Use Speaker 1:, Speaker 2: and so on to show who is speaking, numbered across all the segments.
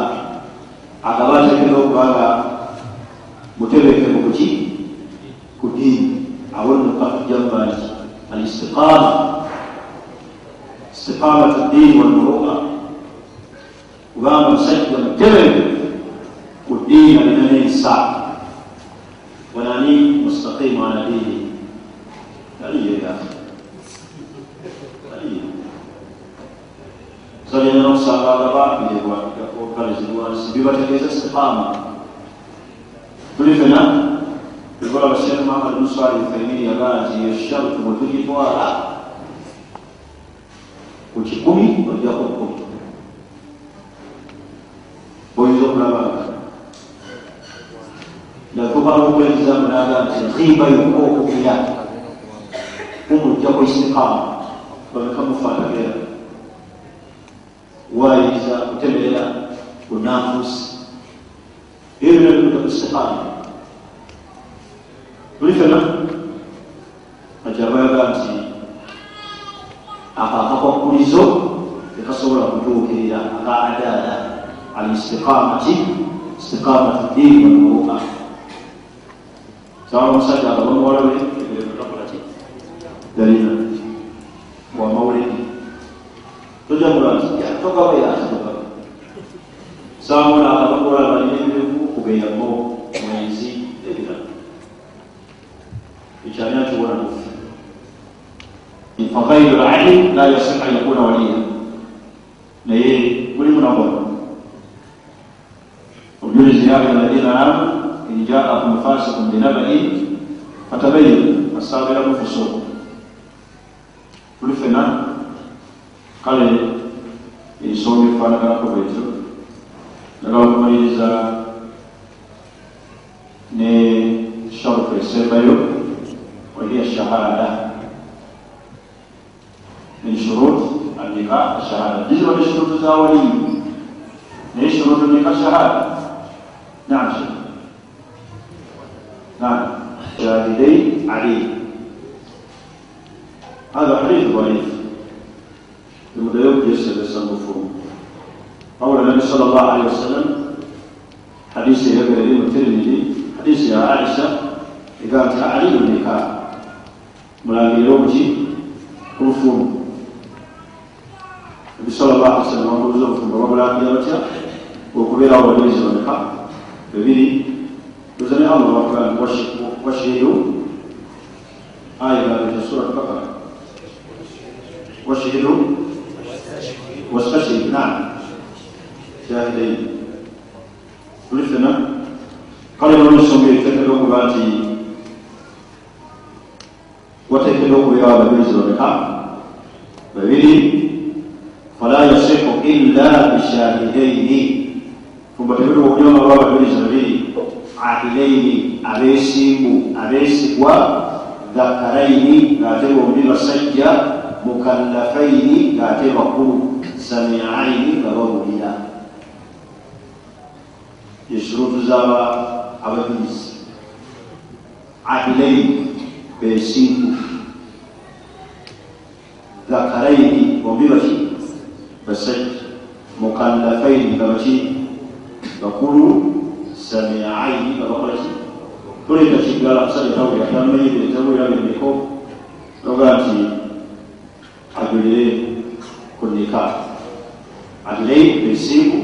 Speaker 1: murugabi agaba atekera okubanga mutebekevu kuki? Ku diini abonuka tujambanki alistiqama istiqamatu diini walmuruga kubanga musajja mutebekevu ku diini alina n'ensa wanani mustaqimu ala diini? Aliyeya aliye zalina nokusanga agabambirwa okalizibwansi bibategeeza istiqama tuli fena ekolaba shekh muhammad musali ufaimini yagaa nti esharutu bwe tugitwala ku kikumi ojjako kumi boyinza okulabanga natuka nokulekizamu naga nti nkiba yokka okubira kumujjako istiqama bameka mufatagera wayiriza kutemerera kunanfusi ebyo bino bikuta ku istiqama tuli fena akyabayaga nti akakakwakulizo tekasobola kutuukirira aka adaala alistiqamati istiqamatu dini walmuruka sawa omusajja akaba muwala we ebiretakolaki dalina wamawuledi tojamula nti togaba yatitoka muwala balina ebirevu kubeyamo mwezi ebirala. Ikyani akiwona nufu fagairu lalim la yasihu an yakuna waliya. Naye mulimu nabona obujulizi ya ayuha alladina amanu in jaakum fasikum binabain fatabayanu asabiramu fusuku tuli fena kale ensonga efaanaganako bwetyo njagala okumaliriza ne sharufu esembayo wahiya shahada. Min shuruti anika shahada. Jiziba ne shurutu za waliyi naye shurutu nika shahada. Naam shekh نعم شاهدي علي هذا حديث ضعيف لما يوجد سبب مفهوم المفهوم قول النبي صلى الله عليه وسلم حديث يقرأ الترمذي حديث يا عائشة قالت علي النكاح ملاقي لوجي مفهوم nabi salllah ali sallam abuuza obufumbo babulambira batya okubeerawo bajulizi bameka bibiri tuza ne allah bakugaa washihidu aya gabita surat bakara washihidu wastashhid naam shahidain tuli fena kale nonesonga eteekera okuba nti wateekera okubeerawo abajulizi bameka babiri fala yasihu illa bishahidaini fumba tebiri okunyoma lwabajulizi babiri ahilaini abesimbu abesigwa dhakaraini ngaate bombi basajja mukallafaini ngaate bakulu samiaini nga bawulira eshurutu zaba abajulizi ahilaini besimbu dhakaraini bombi baki basajja mukallafaini nga baki bakulu samiaini nga bakolaki tuleta kiggala musajja tawulira tamanyire tawulira bemiko noga nti agulire ku nika adilei besiku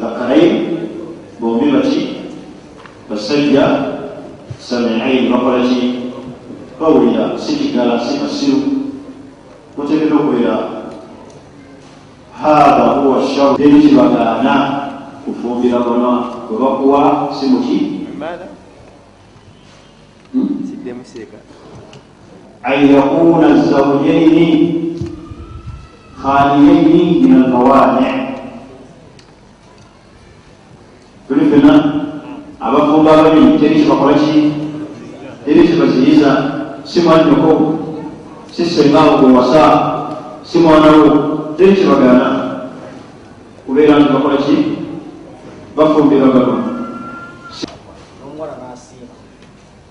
Speaker 1: dhakaraini bombi baki basajja samiaini bakolaki bawulira si kiggala si kasiru kuteekera okubeera hatha huwa sharu teri kibagaana kufumbira bana bwe bakuwa si muki an yakuna zawjaini khaliyaini min almawani fena abafumba babiri teri kibakolaki teri kibaziyiza si mwanyoko si sengawo gwewasa si mwanawo teri kibagaana kubeera nti bakola ki bafumbira bano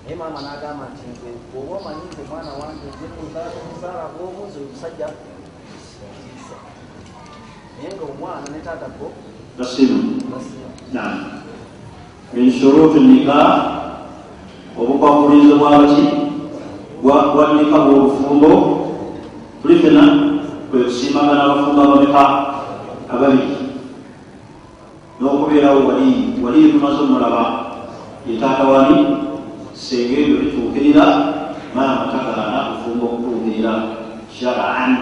Speaker 2: naye maama n'agamba nti nze bw'oba omanyi nze mwana wange nze kuzaala bw'obuuzi oyo musajja ntiisa naye nga omwana ne taata go
Speaker 1: tasimu nam min shuruti nika obukwakulizo bwabaki bwanika bwobufumbo tuli fena kwekusimbagana abafumbo abameka ababiri n'okubeerawo waliyi waliyi tumaze omulaba yetaata wani senga ebyo bituukirira maama tagaana bufumbo okutuukirira sharaan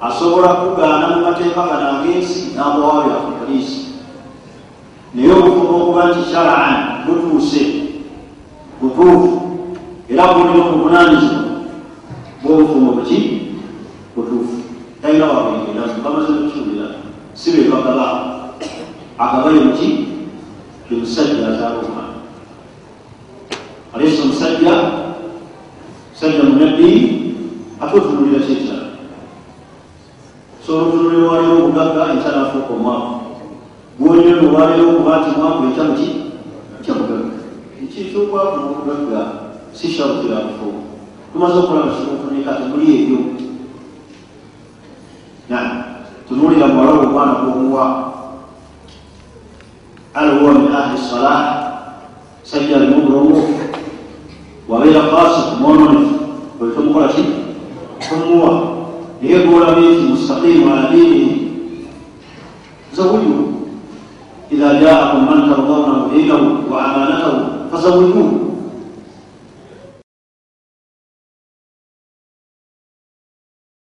Speaker 1: asobola kugaana mu mateeka gano ag'ensi n'amuwaabira ku poliisi naye obufumbo okuba nti sharaan butuuse butuufu era bulina obuvunanyizibwa bwobufumbo buki butuufu talina wabwengera bamaze okukiwulira si be bagaba agabaye muki ye musajja azaala omwana aleesa omusajja musajja munabbi ate otunulira kyekyala sobola otunulira waliwo obugagga ekyalafuuka omwavu gwonyono waliwo okuba nti mwavu ekyamuki ekyamugagga ekikyokwavu n'obugagga si sharutira bufuuka tumaze okulaba kikufunika temuli ebyo na tunulira muwala omwana gwomuwa al huwa min ahli salah sajja alimu obulongo wabeera kasi kumwononefu bwe tomukola ki tomuwa naye golabye nti mustaqimu ala dinihi zawujuhu idha jaakum